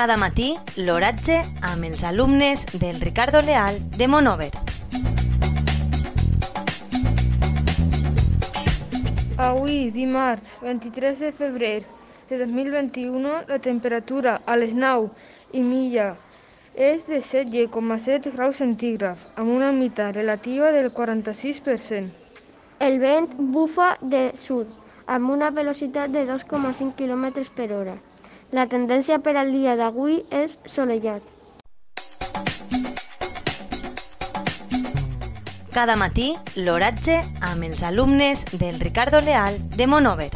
Cada matí, l'oratge amb els alumnes del Ricardo Leal de Monover. Avui, dimarts, 23 de febrer de 2021, la temperatura a les 9 i mitja és de 7,7 graus centígrads, amb una humitat relativa del 46%. El vent bufa de sud, amb una velocitat de 2,5 km per hora. La tendència per al dia d'avui és solellat. Cada matí, l'oratge amb els alumnes del Ricardo Leal de Monover.